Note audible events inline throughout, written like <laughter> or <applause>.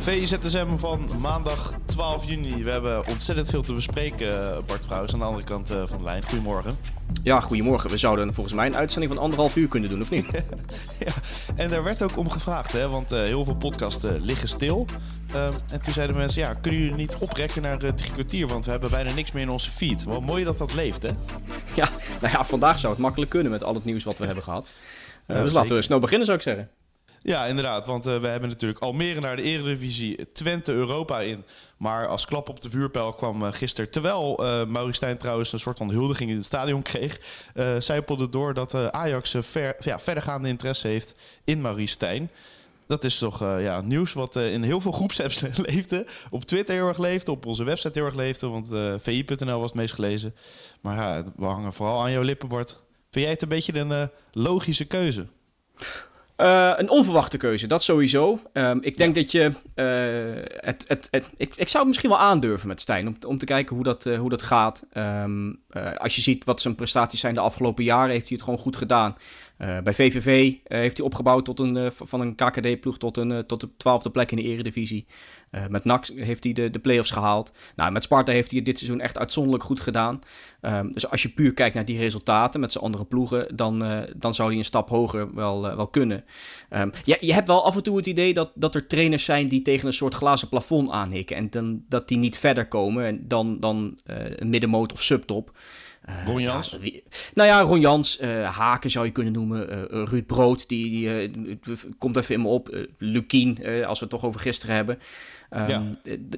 VZSM van maandag 12 juni. We hebben ontzettend veel te bespreken, Bart Vrouws, aan de andere kant eh, van de lijn. Goedemorgen. Ja, goedemorgen. We zouden volgens mij een uitzending van anderhalf uur kunnen doen, of niet? <laughs> ja, en daar werd ook om gevraagd, hè, want uh, heel veel podcasten liggen stil. Uh, en toen zeiden mensen, ja, kunnen jullie niet oprekken naar uh, drie kwartier, want we hebben bijna niks meer in onze feed. Wel mooi dat dat leeft, hè? Ja, <laughs> nou ja, vandaag zou het makkelijk kunnen met al het nieuws wat we hebben gehad. Ja, dus laten we snel beginnen, zou ik zeggen. Ja, inderdaad. Want uh, we hebben natuurlijk Almere naar de Eredivisie, Twente Europa in. Maar als klap op de vuurpijl kwam uh, gisteren, terwijl uh, Maurice Stijn trouwens een soort van huldiging in het stadion kreeg, uh, door dat Ajax ver, ja, verdergaande interesse heeft in Maurice Stijn. Dat is toch ja, nieuws wat in heel veel groepsapps <laughs> leefde. Op Twitter heel erg leefde, op onze website heel erg leefde, want vi.nl was het meest gelezen. Maar ja, we hangen vooral aan jouw lippen, Bart. Vind jij het een beetje een logische keuze? Uh, een onverwachte keuze, dat sowieso. Um, ik denk ja. dat je. Uh, het, het, het, ik, ik zou het misschien wel aandurven met Stijn. Om, om te kijken hoe dat, uh, hoe dat gaat. Um, als je ziet wat zijn prestaties zijn de afgelopen jaren, heeft hij het gewoon goed gedaan. bij VVV heeft hij opgebouwd tot een, van een KKD-ploeg tot, een, tot de twaalfde plek in de Eredivisie. Uh, met NAC heeft hij de, de play-offs gehaald. Nou, met Sparta heeft hij dit seizoen echt uitzonderlijk goed gedaan. Um, dus als je puur kijkt naar die resultaten met zijn andere ploegen, dan, uh, dan zou hij een stap hoger wel, uh, wel kunnen. Um, ja, je hebt wel af en toe het idee dat, dat er trainers zijn die tegen een soort glazen plafond aanhikken. En dan, dat die niet verder komen dan, dan een middenmoot of subtop. Uh, Ron Jans? Ja, nou ja, Ron Jans, uh, Haken zou je kunnen noemen. Uh, Ruud Brood, die, die komt even in me op. Lukien, als we het toch over gisteren hebben. Um, ja.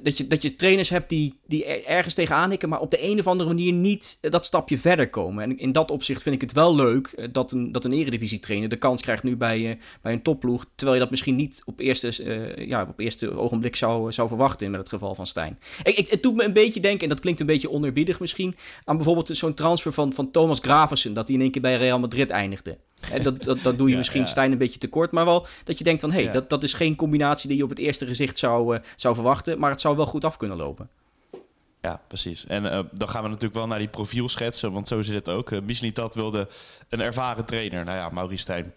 dat, je, dat je trainers hebt die, die ergens tegenaan hikken, maar op de een of andere manier niet dat stapje verder komen. En in dat opzicht vind ik het wel leuk dat een, dat een eredivisie trainer de kans krijgt nu bij, bij een topploeg. Terwijl je dat misschien niet op eerste, ja, op eerste ogenblik zou, zou verwachten met het geval van Stijn. Ik, ik, het doet me een beetje denken, en dat klinkt een beetje onerbiedig misschien, aan bijvoorbeeld zo'n transfer van, van Thomas Gravensen, dat hij in één keer bij Real Madrid eindigde. En dat, dat, dat doe je <laughs> ja, misschien ja. Stijn een beetje tekort, maar wel dat je denkt van... hé, hey, ja. dat, dat is geen combinatie die je op het eerste gezicht zou, uh, zou verwachten... maar het zou wel goed af kunnen lopen. Ja, precies. En uh, dan gaan we natuurlijk wel naar die profiel schetsen, want zo zit het ook. Uh, Mislitat wilde een ervaren trainer. Nou ja, Maurice Stijn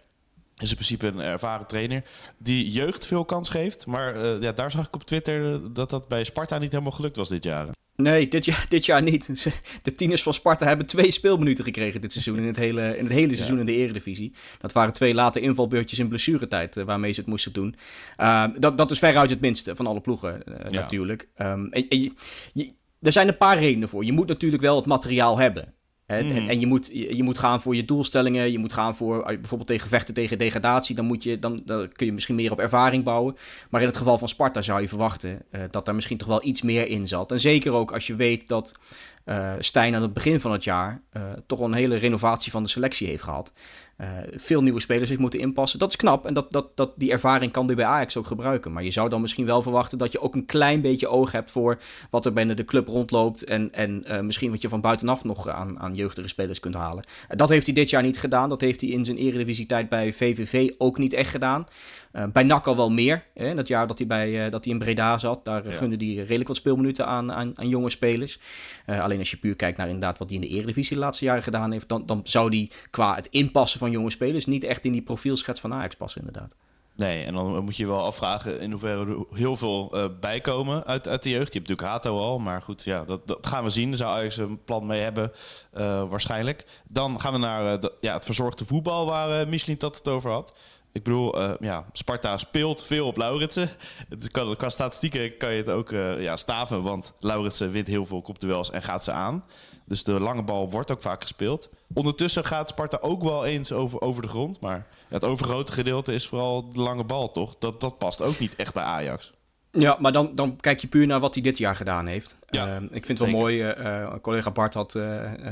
is in principe een ervaren trainer die jeugd veel kans geeft. Maar uh, ja, daar zag ik op Twitter dat dat bij Sparta niet helemaal gelukt was dit jaar. Nee, dit jaar, <laughs> dit jaar niet. <laughs> De tieners van Sparta hebben twee speelminuten gekregen dit seizoen. In het hele, in het hele seizoen ja. in de Eredivisie. Dat waren twee late invalbeurtjes in blessuretijd uh, waarmee ze het moesten doen. Uh, dat, dat is veruit het minste van alle ploegen uh, ja. natuurlijk. Um, en, en je, je, er zijn een paar redenen voor. Je moet natuurlijk wel het materiaal hebben. En, mm. en, en, je, moet, je, je, moet gaan voor je doelstellingen. Je moet gaan voor bijvoorbeeld tegen vechten tegen degradatie. Dan, moet je, dan, dan kun je misschien meer op ervaring bouwen. Maar in het geval van Sparta zou je verwachten uh, dat daar misschien toch wel iets meer in zat. En zeker ook als je weet dat uh, Stijn aan het begin van het jaar uh, toch een hele renovatie van de selectie heeft gehad. Uh, veel nieuwe spelers heeft moeten inpassen. Dat is knap en dat, dat, dat, die ervaring kan hij bij Ajax ook gebruiken. Maar je zou dan misschien wel verwachten dat je ook een klein beetje oog hebt voor wat er binnen de club rondloopt. En, en uh, misschien wat je van buitenaf nog aan, aan jeugdige spelers kunt halen. Uh, dat heeft hij dit jaar niet gedaan. Dat heeft hij in zijn eredivisietijd bij VVV ook niet echt gedaan. Uh, bij NAC al wel meer. Hè? Dat jaar dat hij, bij, dat hij in Breda zat, daar ja. gunde hij redelijk wat speelminuten aan, aan, aan jonge spelers. Alleen als je puur kijkt naar inderdaad wat hij in de Eredivisie de laatste jaren gedaan heeft, dan, dan zou hij qua het inpassen van jonge spelers niet echt in die profielschets van Ajax passen inderdaad. Nee, en dan moet je je wel afvragen in hoeverre er heel veel uh, bijkomen uit, uit de jeugd. Je hebt natuurlijk Hato al, maar goed, ja, dat, dat gaan we zien. Daar zou Ajax een plan mee hebben, uh, waarschijnlijk. Dan gaan we naar de, ja, het verzorgde voetbal, waar uh, Michelin dat het over had. Ik bedoel, uh, ja, Sparta speelt veel op Lauritsen. Kan, qua statistieken kan je het ook uh, ja, staven, want Lauritsen wint heel veel kopduels en gaat ze aan. Dus de lange bal wordt ook vaak gespeeld. Ondertussen gaat Sparta ook wel eens over, over de grond, maar het overgrote gedeelte is vooral de lange bal, toch? Dat, dat past ook niet echt bij Ajax. Ja, maar dan, dan kijk je puur naar wat hij dit jaar gedaan heeft. Ja, ik vind het wel mooi. Uh, collega Bart had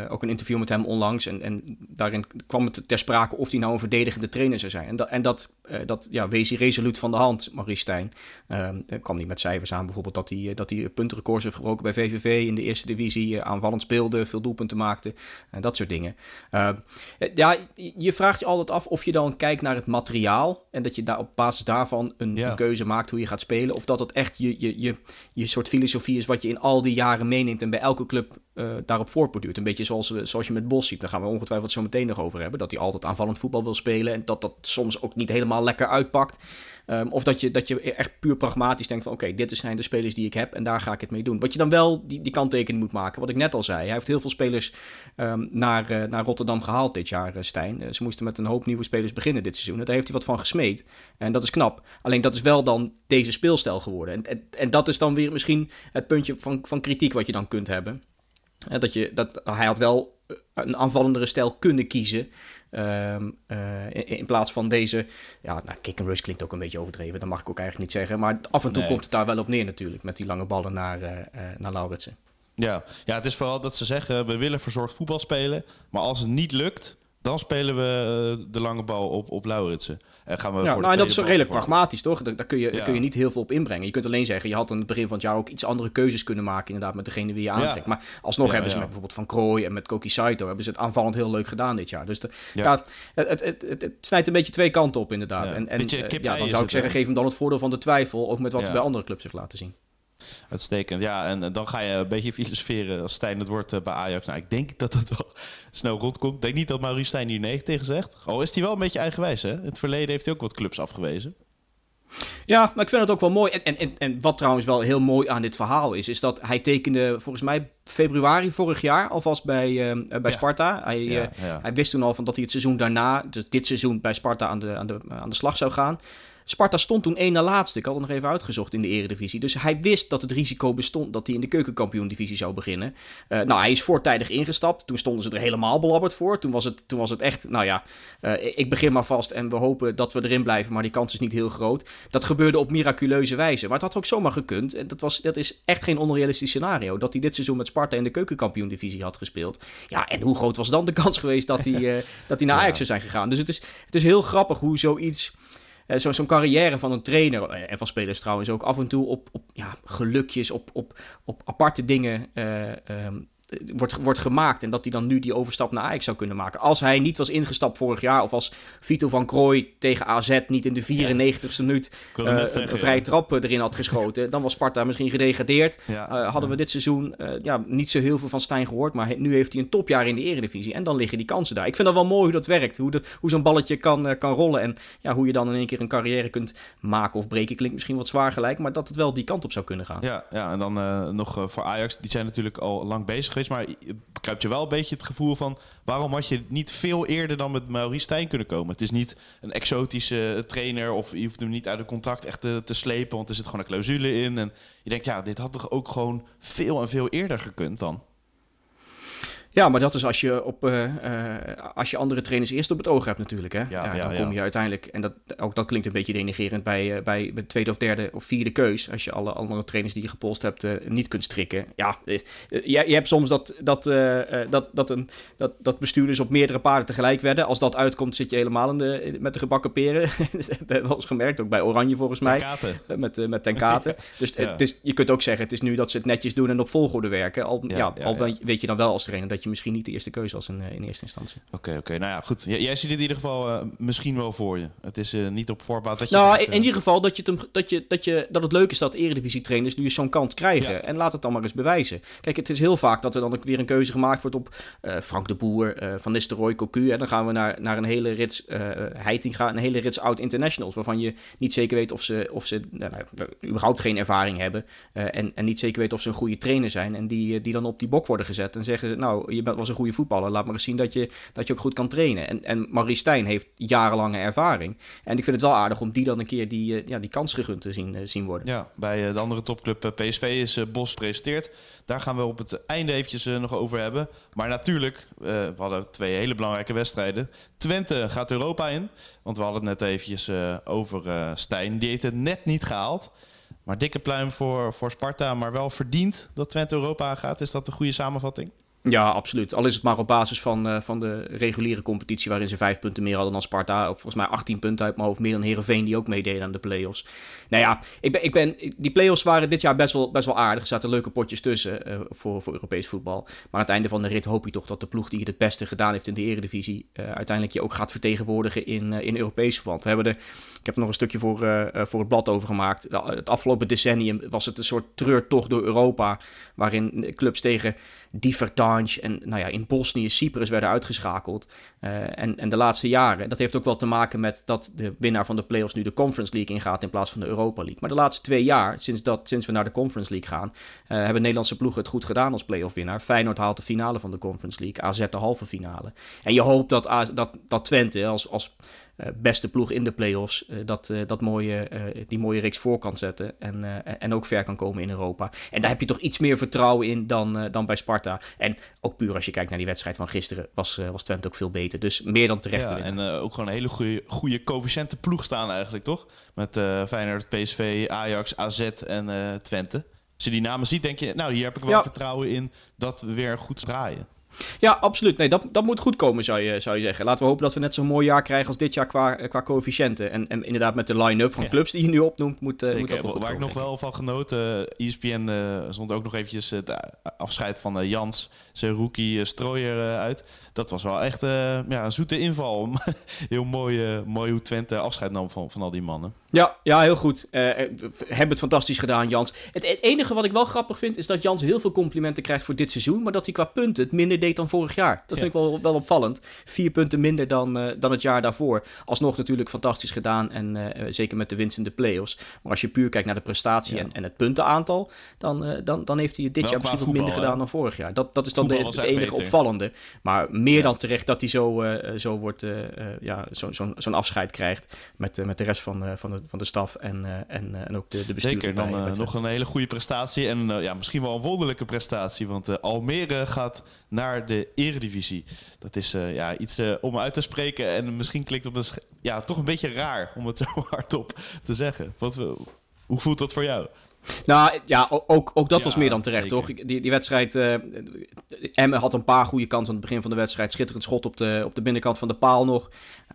ook een interview met hem onlangs. En, en daarin kwam het ter sprake of hij nou een verdedigende trainer zou zijn. En, dat, en dat, dat ja, wees hij resoluut van de hand, Maurice Stijn. Ehm, kwam niet met cijfers aan, bijvoorbeeld dat hij, dat hij puntenrecords heeft gebroken bij VVV in de eerste divisie. aanvallend speelde, veel doelpunten maakte. En dat soort dingen. Ehm, ja, je vraagt je altijd af of je dan kijkt naar het materiaal. En dat je daar op basis daarvan een, een keuze maakt hoe je gaat spelen. Of dat het echt je, je, je, je soort filosofie is wat je in al die jaren meeneemt en bij elke club uh, daarop voortborduurt. Een beetje zoals, zoals je met Bos ziet. Daar gaan we ongetwijfeld zo meteen nog over hebben. Dat hij altijd aanvallend voetbal wil spelen en dat dat soms ook niet helemaal lekker uitpakt. Ehm, of dat je, dat je echt puur pragmatisch denkt van oké, dit zijn de spelers die ik heb en daar ga ik het mee doen. Wat je dan wel die, die kanttekening moet maken, wat ik net al zei. Hij heeft heel veel spelers um, naar, uh, naar Rotterdam gehaald dit jaar, uh, Stijn. Uh, ze moesten met een hoop nieuwe spelers beginnen dit seizoen. Daar heeft hij wat van gesmeed. En dat is knap. Alleen dat is wel dan deze speelstijl geworden. En, en, en dat is dan weer misschien het puntje van, van kritiek wat je dan kunt hebben. dat je, dat, hij had wel een aanvallendere stijl kunnen kiezen. Ehm, eh, in, plaats van deze, ja, nou, kick and rush klinkt ook een beetje overdreven, dat mag ik ook eigenlijk niet zeggen. Maar af en toe komt het daar wel op neer natuurlijk, met die lange ballen naar, uh, naar Lauritsen. Ja. ja, het is vooral dat ze zeggen, we willen verzorgd voetbal spelen, maar als het niet lukt, dan spelen we de lange bal op, op Lauritsen. En gaan we ja, nou, en dat is redelijk pragmatisch, toch? Daar, kun je, daar kun je niet heel veel op inbrengen. Je kunt alleen zeggen, je had aan het begin van het jaar ook iets andere keuzes kunnen maken, inderdaad, met degene wie je aantrekt. Maar alsnog hebben ze met bijvoorbeeld Van Krooi en met Koki Saito, hebben ze het aanvallend heel leuk gedaan dit jaar. Dus de, ja. het, het, het, het, snijdt een beetje twee kanten op, inderdaad. En, en uh, ja, dan zou ik zeggen, geef hem dan het voordeel van de twijfel, ook met wat hij bij andere clubs heeft laten zien. Uitstekend. Ja, en dan ga je een beetje <laughs> filosoferen als Stijn het wordt eh, bij Ajax. Nou, ik denk <laughs> dat dat wel snel rondkomt. Ik denk niet dat Maurice Stijn hier nee tegen zegt. Al is hij wel een beetje eigenwijs, hè? In het verleden heeft hij ook wat clubs afgewezen. Ja, maar ik vind het ook wel mooi. En, en, en wat trouwens wel heel mooi aan dit verhaal is, is dat hij tekende volgens mij februari vorig jaar alvast bij, uh, bij Sparta. Hij, uh, hij wist toen al van dat hij het seizoen daarna, dus dit seizoen bij Sparta aan de, aan de, aan de slag zou gaan. Sparta stond toen één na laatste. Ik had het nog even uitgezocht in de eredivisie. Dus hij wist dat het risico bestond dat hij in de keukenkampioen-divisie zou beginnen. Uh, nou, hij is voortijdig ingestapt. Toen stonden ze er helemaal belabberd voor. Toen was het, toen was het echt, nou ja, uh, ik begin maar vast en we hopen dat we erin blijven. Maar die kans is niet heel groot. Dat gebeurde op miraculeuze wijze. Maar het had ook zomaar gekund. En dat, was, dat is echt geen onrealistisch scenario. Dat hij dit seizoen met Sparta in de keukenkampioen-divisie had gespeeld. Ja, en hoe groot was dan de kans geweest dat hij, uh, <laughs> dat hij naar Ajax zou zijn gegaan? Dus het is, het is heel grappig hoe zoiets uh, zo'n carrière van een trainer. Eh, en van spelers trouwens ook af en toe op, op ja, gelukjes, op, op, op aparte dingen uh, um, wordt, wordt gemaakt. En dat hij dan nu die overstap naar Ajax zou kunnen maken. Als hij niet was ingestapt vorig jaar. Of als Vito van Krooi tegen AZ niet in de 94ste minuut uh, een vrije trap erin had geschoten. dan was Sparta misschien gedegradeerd. Uh, hadden we dit seizoen uh, ja, niet zo heel veel van Stijn gehoord. Maar nu heeft hij een topjaar in de eredivisie. En dan liggen die kansen daar. Ik vind dat wel mooi hoe dat werkt. Hoe, de, hoe zo'n balletje kan, kan rollen. En ja, hoe je dan in één keer een carrière kunt maken of breken. Klinkt misschien wat zwaar gelijk. Maar dat het wel die kant op zou kunnen gaan. Ja, ja en dan nog voor Ajax. Die zijn natuurlijk al lang bezig geweest maar kruipt je wel een beetje het gevoel van... waarom had je niet veel eerder dan met Maurice Stijn kunnen komen? Het is niet een exotische trainer of je hoeft hem niet uit het contract echt te, te slepen... want er zit gewoon een clausule in. En je denkt, ja, dit had toch ook gewoon veel en veel eerder gekund dan? Ja, maar dat is als je, op, uh, uh, als je andere trainers eerst op het oog hebt natuurlijk. Hè? Ja, ja, ja dan kom je uiteindelijk, en dat, ook dat klinkt een beetje denigerend bij, uh, bij de tweede of derde of vierde keus. Als je alle andere trainers die je gepolst hebt niet kunt strikken. Ja, je, je hebt soms dat, dat, dat, dat, een, dat, dat bestuurders op meerdere paarden tegelijk werden. Als dat uitkomt zit je helemaal in de, met de gebakken peren. <laughs> dat hebben we wel eens gemerkt, ook bij Oranje volgens mij. met, met ten kate. <laughs> dus het is, je kunt ook zeggen, het is nu dat ze het netjes doen en op volgorde werken. Al, ja, al weet je dan wel als trainer dat je misschien niet de eerste keuze was in, eh, in eerste instantie. Oké, oké. Nou ja, goed. jij ziet het in ieder geval uh, misschien wel voor je. Het is uh, niet op voorbaat dat je... Nou, in, ieder geval dat, je het, dat, je, dat, je, dat het leuk is dat eredivisie-trainers nu zo'n kans krijgen. Ja. En laat het dan maar eens bewijzen. Kijk, het is heel vaak dat er dan ook weer een keuze gemaakt wordt op Frank de Boer, Van Nistelrooy, Cocu. En dan gaan we naar, naar een hele rits, Heitinga, een hele rits oud-internationals. Waarvan je niet zeker weet of ze, of ze nou, nou überhaupt geen ervaring hebben. en, en niet zeker weet of ze een goede trainer zijn. En die, die dan op die bok worden gezet en zeggen, nou, je bent was een goede voetballer. Laat maar eens zien dat je, dat je ook goed kan trainen. En, en Maurice Stijn heeft jarenlange ervaring. En ik vind het wel aardig om die dan een keer die, uh, ja, die kans gegund te zien, uh, zien worden. Ja, bij uh, de andere topclub PSV is Bos gepresenteerd. Daar gaan we op het einde eventjes nog over hebben. Maar natuurlijk, we hadden twee hele belangrijke wedstrijden. Twente gaat Europa in. Want we hadden het net eventjes over Stijn. Die heeft het net niet gehaald. Maar dikke pluim voor, voor Sparta, maar wel verdiend dat Twente Europa gaat. Is dat de goede samenvatting? Ja, absoluut. Al is het maar op basis van, uh, van de reguliere competitie... waarin ze vijf punten meer hadden dan Sparta. Of volgens mij 18 punten uit mijn hoofd. Meer dan Herenveen die ook meededen aan de play-offs. Nou ja, ik ben, ik ben, die play-offs waren dit jaar best wel, best wel aardig. Er zaten leuke potjes tussen uh, voor, voor Europees voetbal. Maar aan het einde van de rit hoop je toch dat de ploeg die het het beste gedaan heeft in de eredivisie... Uh, uiteindelijk je ook gaat vertegenwoordigen in, in Europees verband. We hebben er, ik heb er nog een stukje voor, voor het blad over gemaakt. het afgelopen decennium was het een soort treurtocht door Europa... waarin clubs tegen Divertange en nou ja, in Bosnië, Cyprus werden uitgeschakeld. Uh, en, en de laatste jaren, dat heeft ook wel te maken met dat de winnaar van de playoffs nu de Conference League ingaat in plaats van de Europa League. Maar de laatste twee jaar, sinds, dat, sinds we naar de Conference League gaan, uh, hebben Nederlandse ploegen het goed gedaan als playoff winnaar. Feyenoord haalt de finale van de Conference League, AZ de halve finale. En je hoopt dat, dat, dat Twente als, als uh, beste ploeg in de play-offs dat, dat mooie, die mooie reeks voor kan zetten en, en ook ver kan komen in Europa. En daar heb je toch iets meer vertrouwen in dan, dan bij Sparta. En ook puur als je kijkt naar die wedstrijd van gisteren, was, was Twente ook veel beter. Dus meer dan terecht. Ja, en ook gewoon een hele goede, goede coëfficiënte ploeg staan eigenlijk, toch? Met Feyenoord, PSV, Ajax, AZ en Twente. Als je die namen ziet, denk je, nou, hier heb ik wel ja. vertrouwen in dat we weer goed draaien. Ja, absoluut. Nee, dat, dat moet goed komen, zou je, zou je zeggen. Laten we hopen dat we net zo'n mooi jaar krijgen als dit jaar qua, qua coëfficiënten. En, en inderdaad met de line-up van clubs die je nu opnoemt, moet, uh, moet dat wel goed Waar komen, ik nog wel van genoten, ESPN uh, stond ook nog eventjes het afscheid van Jans, zijn rookie Strooier uit. Dat was wel echt ja, een zoete inval. <laughs> heel mooi, mooi hoe Twente afscheid nam van, van al die mannen. Ja, ja, heel goed. Uh, hebben het fantastisch gedaan, Jans. Het, het, enige wat ik wel grappig vind, is dat Jans heel veel complimenten krijgt voor dit seizoen, maar dat hij qua punten het minder deed dan vorig jaar. Dat vind ik wel, wel opvallend. Vier punten minder dan, uh, dan het jaar daarvoor. Alsnog natuurlijk fantastisch gedaan en uh, zeker met de winst in de play-offs. Maar als je puur kijkt naar de prestatie en, en het puntenaantal, dan, dan, dan heeft hij dit wel jaar misschien voetbal, wat minder hè? gedaan dan vorig jaar. Dat, dat is dan de, het enige beter. opvallende. Maar meer dan terecht dat hij zo, zo, wordt, ja, zo'n zo, zo afscheid krijgt met, met de rest van, van, de, van de staf en en, en ook de, de bestuurder. Zeker, dan nog een hele goede prestatie. En ja, misschien wel een wonderlijke prestatie. Want Almere gaat naar de eredivisie. Dat is uh, ja, iets om uit te spreken. En misschien klinkt het ja, toch een beetje raar om het <laughs> zo hardop te zeggen. Wat, hoe voelt dat voor jou? Nou ja, ook, ook dat Ja, was meer dan terecht, zeker. toch? Die, die wedstrijd, eh Emmen had een paar goede kansen aan het begin van de wedstrijd. Schitterend schot op de, op de binnenkant van de paal nog.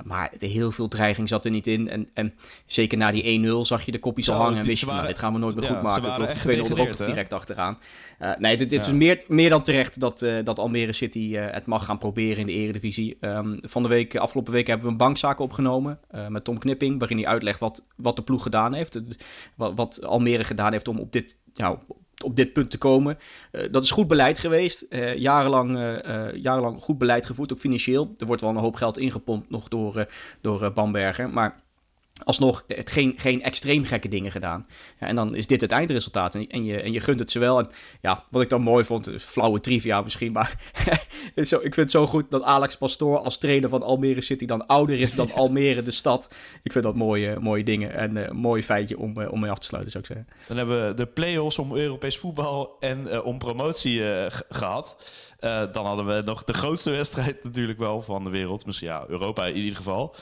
Maar heel veel dreiging zat er niet in. En, en zeker na die 1-0 zag je de kopjes al hangen. En wist ze je, van, nou, waren- dit gaan we nooit meer ja, goed ze maken. waren Vloog echt de 2-0 er ook gedegradeerd, hè? direct achteraan. Eh, nee, dit, dit Ja. is meer, meer dan terecht dat, eh, dat Almere City eh, het mag gaan proberen in de eredivisie. Ehm, van de week, afgelopen week hebben we een bankzaak opgenomen met Tom Knipping. Waarin hij uitlegt wat, wat de ploeg gedaan heeft. Wat, wat Almere gedaan heeft om op dit, ja, op- dit punt te komen. Dat is goed beleid geweest. Jarenlang, jarenlang goed beleid gevoerd, ook financieel. Er wordt wel een hoop geld ingepompt nog door, door Bamberger. Maar alsnog het geen, geen extreem gekke dingen gedaan. Ja, en dan is dit het eindresultaat. En, en, je, en je gunt het ze wel. En ja, wat ik dan mooi vond, flauwe trivia misschien, maar <laughs> zo, ik vind het zo goed dat Alex Pastoor als trainer van Almere City dan ouder is dan <laughs> Almere de stad. Ik vind dat mooie, mooie dingen en eh, een mooi feitje om, eh, om mee af te sluiten, zou ik zeggen. Dan hebben we de play-offs om Europees voetbal en eh, om promotie eh, gehad. Eh, dan hadden we nog de grootste wedstrijd natuurlijk wel van de wereld. Misschien ja, Europa in ieder geval.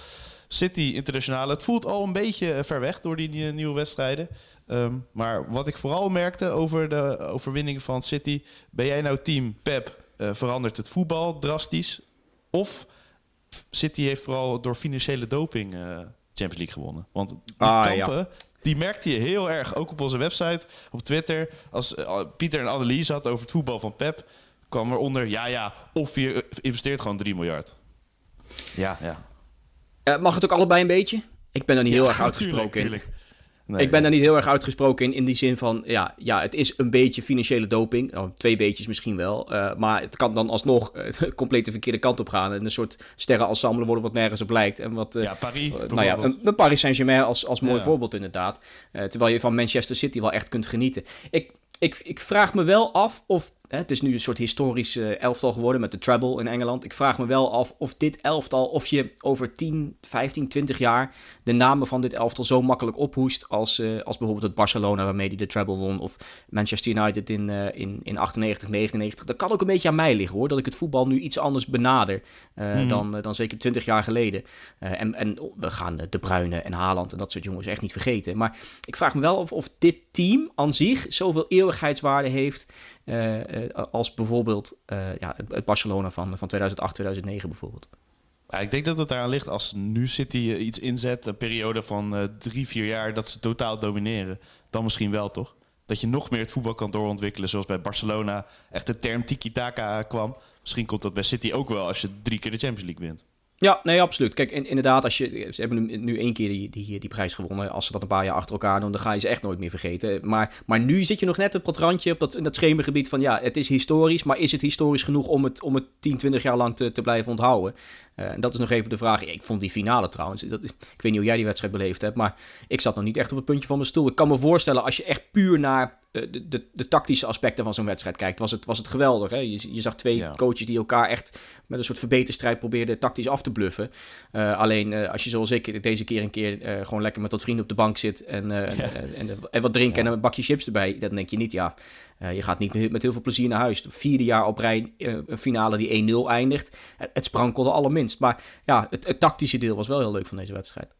City Internationale. Het voelt al een beetje eh, ver weg door die nie- nieuwe wedstrijden. Ehm, maar wat ik vooral merkte over de overwinning van City... Ben jij nou team Pep, eh, verandert het voetbal drastisch? Of City heeft vooral door financiële doping eh, Champions League gewonnen? Want die Ah, ja. kampen, die merkte je heel erg, ook op onze website, op Twitter. Als Pieter en Annelies had over het voetbal van Pep, kwam eronder, ja ja, of je investeert gewoon 3 miljard. Ja, ja. Eh, mag het ook allebei een beetje? Ik ben er niet heel erg <laughs> uitgesproken in. tuurlijk. Nee, ik ben daar niet heel erg uitgesproken in, in die zin van, ja, ja, het is een beetje financiële doping. Oh, twee beetjes misschien wel. eh, maar het kan dan alsnog eh, <laughs> compleet de verkeerde kant op gaan. En een soort sterrenensemble worden wat nergens op lijkt. En wat, Ja, Paris nou ja, een, een Paris Saint-Germain als, als mooi Ja. voorbeeld inderdaad. Terwijl je van Manchester City wel echt kunt genieten. Ik, ik, ik vraag me wel af of het is nu een soort historisch uh, elftal geworden met de treble in Engeland. Ik vraag me wel af of dit elftal, of je over 10, 15, 20 jaar de namen van dit elftal zo makkelijk ophoest als, uh, als bijvoorbeeld het Barcelona waarmee hij de treble won. Of Manchester United in, uh, in, in 98, 99. Dat kan ook een beetje aan mij liggen hoor, dat ik het voetbal nu iets anders benader mm. dan, dan zeker 20 jaar geleden. en, en we gaan De Bruyne en Haaland en dat soort jongens echt niet vergeten. Maar ik vraag me wel of, of dit team aan zich zoveel eeuwigheidswaarde heeft eh, eh, als bijvoorbeeld eh, ja, het Barcelona van, van 2008, 2009 bijvoorbeeld. Ik denk dat het daaraan ligt als nu City iets inzet, een periode van drie, vier jaar, dat ze totaal domineren. Dan misschien wel, toch? Dat je nog meer het voetbal kan doorontwikkelen, zoals bij Barcelona echt de term tiki-taka kwam. Misschien komt dat bij City ook wel als je drie keer de Champions League wint. Ja, nee, absoluut. Kijk, inderdaad, als je, ze hebben nu, één keer die, die, die prijs gewonnen. Als ze dat een paar jaar achter elkaar doen, dan ga je ze echt nooit meer vergeten. Maar, maar nu zit je nog net op dat randje, op dat, in dat schemergebied van ja, het is historisch, maar is het historisch genoeg om het, om het 10, 20 jaar lang te, te blijven onthouden? Uh, en dat is nog even de vraag. Ik vond die finale trouwens, dat, ik weet niet hoe jij die wedstrijd beleefd hebt, maar ik zat nog niet echt op het puntje van mijn stoel. Ik kan me voorstellen, als je echt puur naar eh, de, de, de, tactische aspecten van zo'n wedstrijd kijkt, was het, was het geweldig. Hè? Je, je zag twee coaches die elkaar echt met een soort verbeterstrijd probeerden tactisch af te bluffen. Uh, alleen uh, als je zoals ik deze keer een keer gewoon lekker met wat vrienden op de bank zit en, en, en, wat drinken en een bakje chips erbij, dan denk je niet, ja, je gaat niet met heel veel plezier naar huis. Vierde jaar op rij een finale die 1-0 eindigt. Het sprankelde Maar ja, het, tactische deel was wel heel leuk van deze wedstrijd.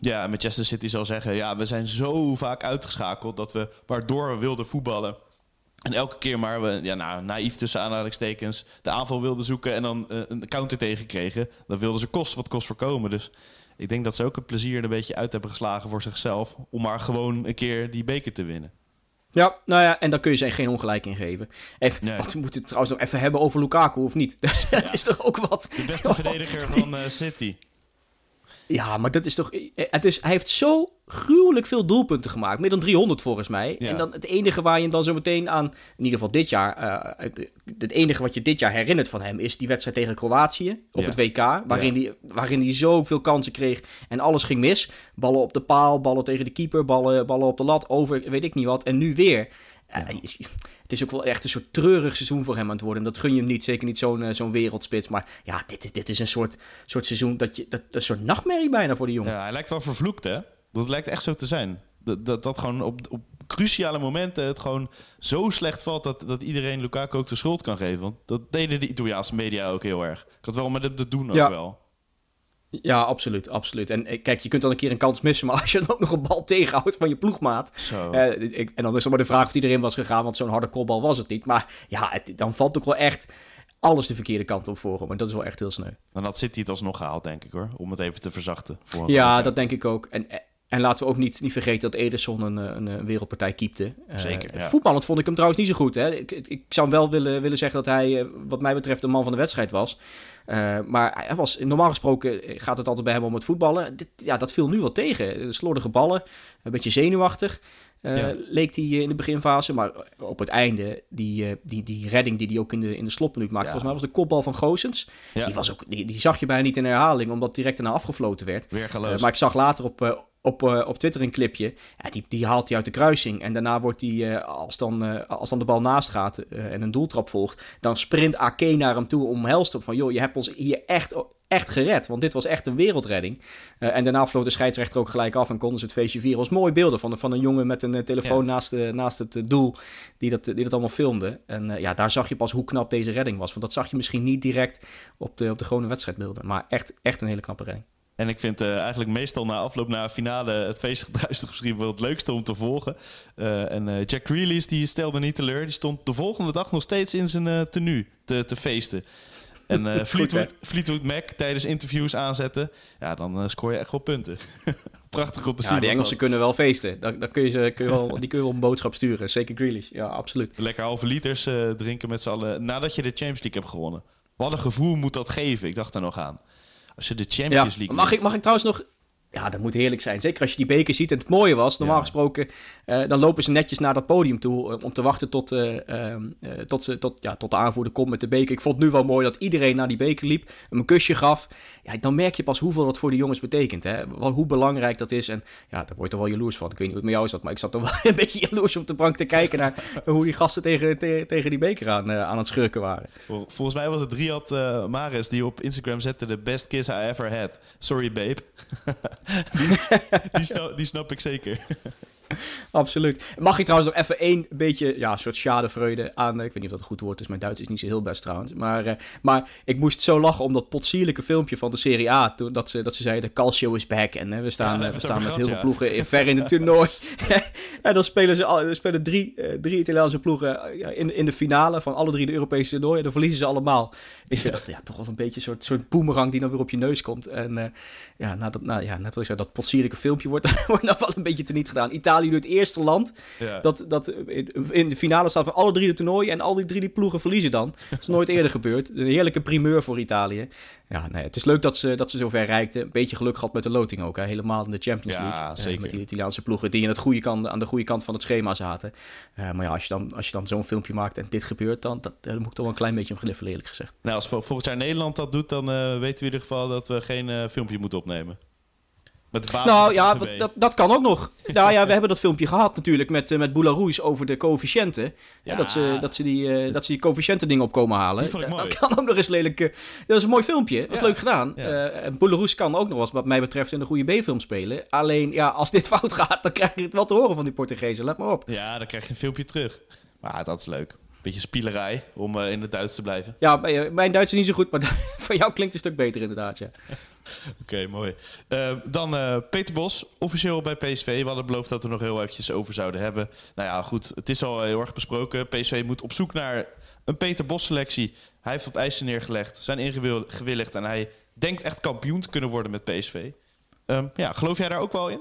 Ja, Manchester City zal zeggen: ja, we zijn zo vaak uitgeschakeld dat we, waardoor we wilden voetballen. En elke keer maar we, ja, nou, naïef tussen aanhalingstekens, de aanval wilden zoeken en dan uh, een counter tegenkregen. Dan wilden ze kost wat kost voorkomen. Dus ik denk dat ze ook het plezier er een beetje uit hebben geslagen voor zichzelf. Om maar gewoon een keer die beker te winnen. Ja, nou ja, en dan kun je ze geen ongelijk in geven. Even, Wat we moeten trouwens nog even hebben over Lukaku of niet. Dus <laughs> dat is toch ook wat. De beste <laughs> verdediger van uh, City. Ja, maar dat is toch. Het is, hij heeft zo gruwelijk veel doelpunten gemaakt. Meer dan 300 volgens mij. En dan het enige waar je dan zo meteen aan. In ieder geval dit jaar. Uh, het enige wat je dit jaar herinnert van hem. is die wedstrijd tegen Kroatië. op het WK. Waarin, ja. hij, waarin hij zoveel kansen kreeg. en alles ging mis. Ballen op de paal, ballen tegen de keeper. ballen, ballen op de lat. over weet ik niet wat. En nu weer. Ja. het is ook wel echt een soort treurig seizoen voor hem aan het worden. En dat gun je hem niet. Zeker niet zo'n zo'n wereldspits. Maar ja, dit is, dit is een soort, soort seizoen dat je. Dat, dat een soort nachtmerrie bijna voor de jongen. Ja, hij lijkt wel vervloekt, hè? Dat lijkt echt zo te zijn. Dat, dat, dat gewoon op, op cruciale momenten het gewoon zo slecht valt dat, dat iedereen Lukaku ook de schuld kan geven. Want dat deden de Italiaanse media ook heel erg. Ik had wel met het doen ook wel. Ja, absoluut, absoluut. En eh, kijk, je kunt dan een keer een kans missen, maar <laughs> als je dan ook nog een bal tegenhoudt van je ploegmaat. Zo. Eh, ik, en dan is er maar de vraag of die erin was gegaan, want zo'n harde kopbal was het niet. Maar ja, het, dan valt ook wel echt alles de verkeerde kant op voor hem. En dat is wel echt heel sneu. Dan had City het alsnog gehaald, denk ik hoor. Om het even te verzachten. Ja, dat denk ik ook. En, en laten we ook niet, niet vergeten dat Ederson een, een, een wereldpartij keepte. Eh, Zeker. Uh, Voetballend vond ik hem trouwens niet zo goed. Hè? Ik, ik, zou wel willen, willen zeggen dat hij, wat mij betreft, de man van de wedstrijd was. Uh, maar hij was, normaal gesproken gaat het altijd bij hem om het voetballen. Dit, ja, dat viel nu wel tegen. Slordige ballen, een beetje zenuwachtig. Uh, ja. leek hij in de beginfase. Maar op het einde, die, die, die redding die hij ook in de, in de slotminuut maakte. Volgens mij was de kopbal van Goosens. Ja. Die, was ook, die, die zag je bijna niet in herhaling, omdat direct daarna afgefloten werd. Maar ik zag later op, op, uh, op Twitter een clipje. Ja, die, die haalt hij uit de kruising. En daarna wordt hij, uh, als, dan, uh, als dan de bal naast gaat en een doeltrap volgt, dan sprint Ake naar hem toe om helst op van, joh, je hebt ons hier echt, echt gered. Want dit was echt een wereldredding. en daarna vloot de scheidsrechter ook gelijk af en konden ze het feestje vieren. was mooie beelden van, van een jongen met een telefoon ja. naast, de, naast het doel die dat, die dat allemaal filmde. En ja, daar zag je pas hoe knap deze redding was. Want dat zag je misschien niet direct op de, op de gewone wedstrijdbeelden. Maar echt, echt een hele knappe redding. En ik vind uh, eigenlijk meestal na afloop een finale het feestgedruis <laughs> misschien wel het leukste om te volgen. Uh, en uh, Jack Grealish die stelde niet teleur. Die stond de volgende dag nog steeds in zijn tenue te, te feesten. En <laughs> Fleetwood, Fleetwood Mac tijdens interviews aanzetten. Ja, dan scoor je echt wel punten. <laughs> Prachtig om te ja, zien. die Engelsen kunnen wel feesten. Dan, dan kun je ze, kun je wel, die kun je wel een boodschap sturen. Zeker Grealish. Ja, absoluut. Lekker halve liters drinken met z'n allen nadat je de Champions League hebt gewonnen. Wat een gevoel moet dat geven? Ik dacht er nog aan. Als je de Champions League. Mag ik, mag ik trouwens nog ja, dat moet heerlijk zijn. Zeker als je die beker ziet. En het mooie was, normaal gesproken, uh, dan lopen ze netjes naar dat podium toe eh, om te wachten tot, uh, tot, ze, tot, ja, tot de aanvoerder komt met de beker. Ik vond het nu wel mooi dat iedereen naar die beker liep, hem een kusje gaf. Ja, dan merk je pas hoeveel dat voor de jongens betekent. Hè? Hoe belangrijk dat is. En ja, daar word je toch wel jaloers van. Ik weet niet hoe het met jou is dat, maar ik zat toch wel <laughs> een beetje jaloers op de bank te kijken naar <laughs> hoe die gasten tegen, tegen die beker aan, aan het schurken waren. Volgens mij was het Riyad Mares die op Instagram zette de best kiss I ever had. Sorry babe. <laughs> <laughs> die, snap, die snap ik zeker. <laughs> Absoluut. Mag ik trouwens nog even één beetje, ja, soort schadevreugde aan. Ik weet niet of dat een goed woord is. Mijn Duits is niet zo heel best trouwens. Maar, uh, maar ik moest zo lachen om dat potsierlijke filmpje van de Serie A. Toen, dat, ze, dat ze zeiden: Calcio is back. En uh, we staan, ja, we staan met heel veel ploegen ver in het <laughs> toernooi. <laughs> en dan spelen ze spelen drie, drie Italiaanse ploegen in, in de finale van alle drie de Europese toernooien. Dan verliezen ze allemaal. Ik vind dat ja, toch wel een beetje een soort, soort boemerang die dan weer op je neus komt. En ja, nou, dat, nou, ja, net als dat potsierlijke filmpje wordt, wordt nou wel een beetje teniet gedaan. Italië nu het eerste land ja. dat, dat in de finale staat van alle drie de toernooien en al die drie die ploegen verliezen dan. Dat is nooit eerder gebeurd. Een heerlijke primeur voor Italië. Ja, nee, het is leuk dat ze, dat ze zover reikten. Een beetje geluk gehad met de loting ook. Hè. Helemaal in de Champions League. Ja, zeker. met die Italiaanse ploegen die in het goede kant, aan de goede kant van het schema zaten. Uh, maar ja, als je dan, als je dan zo'n filmpje maakt en dit gebeurt, dan, dat, dan moet ik toch wel een klein beetje om gliffelen eerlijk gezegd. Nou, als volgend jaar Nederland dat doet, dan uh, weten we in ieder geval dat we geen uh, filmpje moeten opnemen nou ja, dat, dat kan ook nog. nou ja, we hebben dat filmpje gehad natuurlijk met, uh, met Boularoes over de coëfficiënten. Ja. dat, ze, dat, ze die, uh, dat ze die coëfficiënten dingen op komen halen. Dat, dat, kan ook nog eens lelijk... Uh, dat is een mooi filmpje. Dat is leuk gedaan. Ja. Boularoes kan ook nog eens wat mij betreft in de goede B-film spelen. Alleen, ja, als dit <laughs> fout gaat, dan krijg je het wel te horen van die Portugezen. Let maar op. Ja, dan krijg je een filmpje terug. Maar dat is leuk beetje spielerij om in het Duits te blijven. Ja, mijn Duits is niet zo goed, maar <laughs> voor jou klinkt het een stuk beter inderdaad, ja. <laughs> Oké, mooi. Uh, dan uh, Peter Bos, officieel bij PSV. We hadden beloofd dat we nog heel eventjes over zouden hebben. Nou ja, goed, het is al heel erg besproken. PSV moet op zoek naar een Peter Bos selectie. Hij heeft wat eisen neergelegd, zijn ingewilligd en hij denkt echt kampioen te kunnen worden met PSV. Um, ehm, ja, geloof jij daar ook wel in?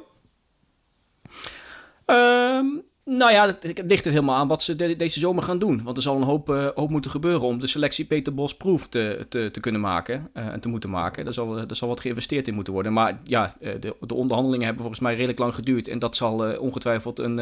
Um, nou ja, het, ligt er helemaal aan wat ze deze zomer gaan doen. Want er zal een hoop, uh, hoop moeten gebeuren om de selectie Peter Bos proef te, te, kunnen maken uh, en te moeten maken. Er zal, zal wat geïnvesteerd in moeten worden. Maar ja, uh, de, de, onderhandelingen hebben volgens mij redelijk lang geduurd. En dat zal ongetwijfeld een,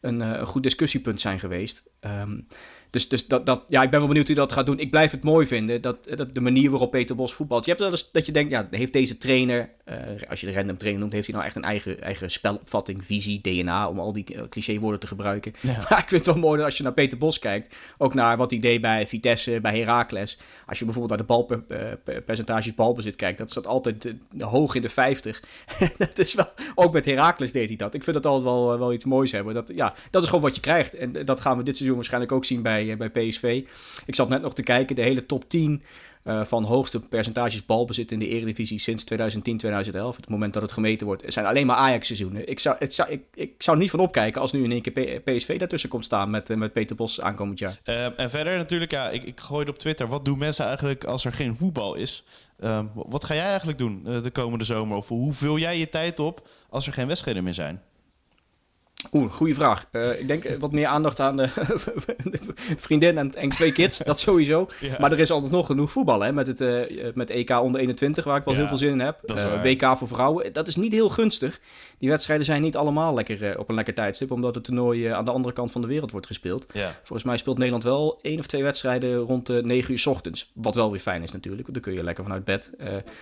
een, een, goed discussiepunt zijn geweest. Um, dus, dus dat, dat, ja, ik ben wel benieuwd hoe dat gaat doen. Ik blijf het mooi vinden, dat, dat de manier waarop Peter Bos voetbalt. Je hebt wel eens dat je denkt, ja, heeft deze trainer, uh, als je de random trainer noemt, heeft hij nou echt een eigen, eigen spelopvatting, visie, DNA, om al die uh, clichéwoorden te gebruiken. Ja. <laughs> Maar ik vind het wel mooi dat als je naar Peter Bos kijkt, ook naar wat hij deed bij Vitesse, bij Heracles. Als je bijvoorbeeld naar de balpercentages uh, balbezit kijkt, dat staat altijd hoog in de 50. <laughs> dat is wel, ook met Heracles deed hij dat. Ik vind dat altijd wel, wel iets moois hebben. Dat, ja, dat is gewoon wat je krijgt. En dat gaan we dit seizoen waarschijnlijk ook zien bij bij, bij PSV. Ik zat net nog te kijken, de hele top 10 uh, van hoogste percentages balbezit in de Eredivisie sinds 2010, 2011. Het moment dat het gemeten wordt, zijn alleen maar Ajax-seizoenen. Ik zou, het zou, ik, ik zou niet van opkijken als nu in één keer PSV daartussen komt staan met, met Peter Bos aankomend jaar. En verder natuurlijk, ja, ik, ik gooide op Twitter. Wat doen mensen eigenlijk als er geen voetbal is? Ehm, wat ga jij eigenlijk doen de komende zomer? Of hoe vul jij je tijd op als er geen wedstrijden meer zijn? Oeh, goede vraag. Uh, ik denk eh, wat meer aandacht aan de, <laughs> vriendin en, en, twee kids, dat sowieso. <laughs> Maar er is altijd nog genoeg voetbal, hè, met het uh, met EK onder 21, waar ik wel heel veel zin in heb. WK voor vrouwen, dat is niet heel gunstig. Die wedstrijden zijn niet allemaal lekker op een lekker tijdstip, omdat het toernooi aan de andere kant van de wereld wordt gespeeld. Volgens mij speelt Nederland wel één of twee wedstrijden rond de 9 uur s ochtends. Wat wel weer fijn is natuurlijk, want dan kun je lekker vanuit bed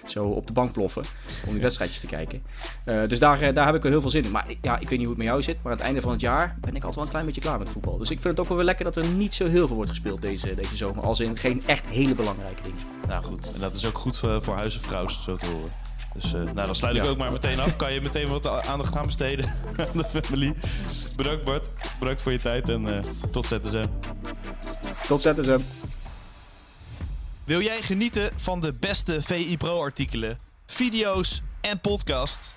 zo op de bank ploffen om die wedstrijdjes te kijken. dus daar, daar heb ik wel heel veel zin in. Maar ja, ik weet niet hoe het met jou zit, maar aan het einde van het jaar ben ik altijd wel een klein beetje klaar met voetbal. Dus ik vind het ook wel weer lekker dat er niet zo heel veel wordt gespeeld deze, deze zomer. Als in geen echt hele belangrijke dingen. Nou goed, en dat is ook goed voor, voor huis en vrouw, zo te horen. Dus uh, nou, dan sluit ik ook maar meteen af. Kan je meteen wat aandacht gaan besteden <laughs> aan de familie. Bedankt Bart. Bedankt voor je tijd en uh, tot ZSM. Tot ZSM. Wil jij genieten van de beste VI Pro artikelen, video's en podcasts?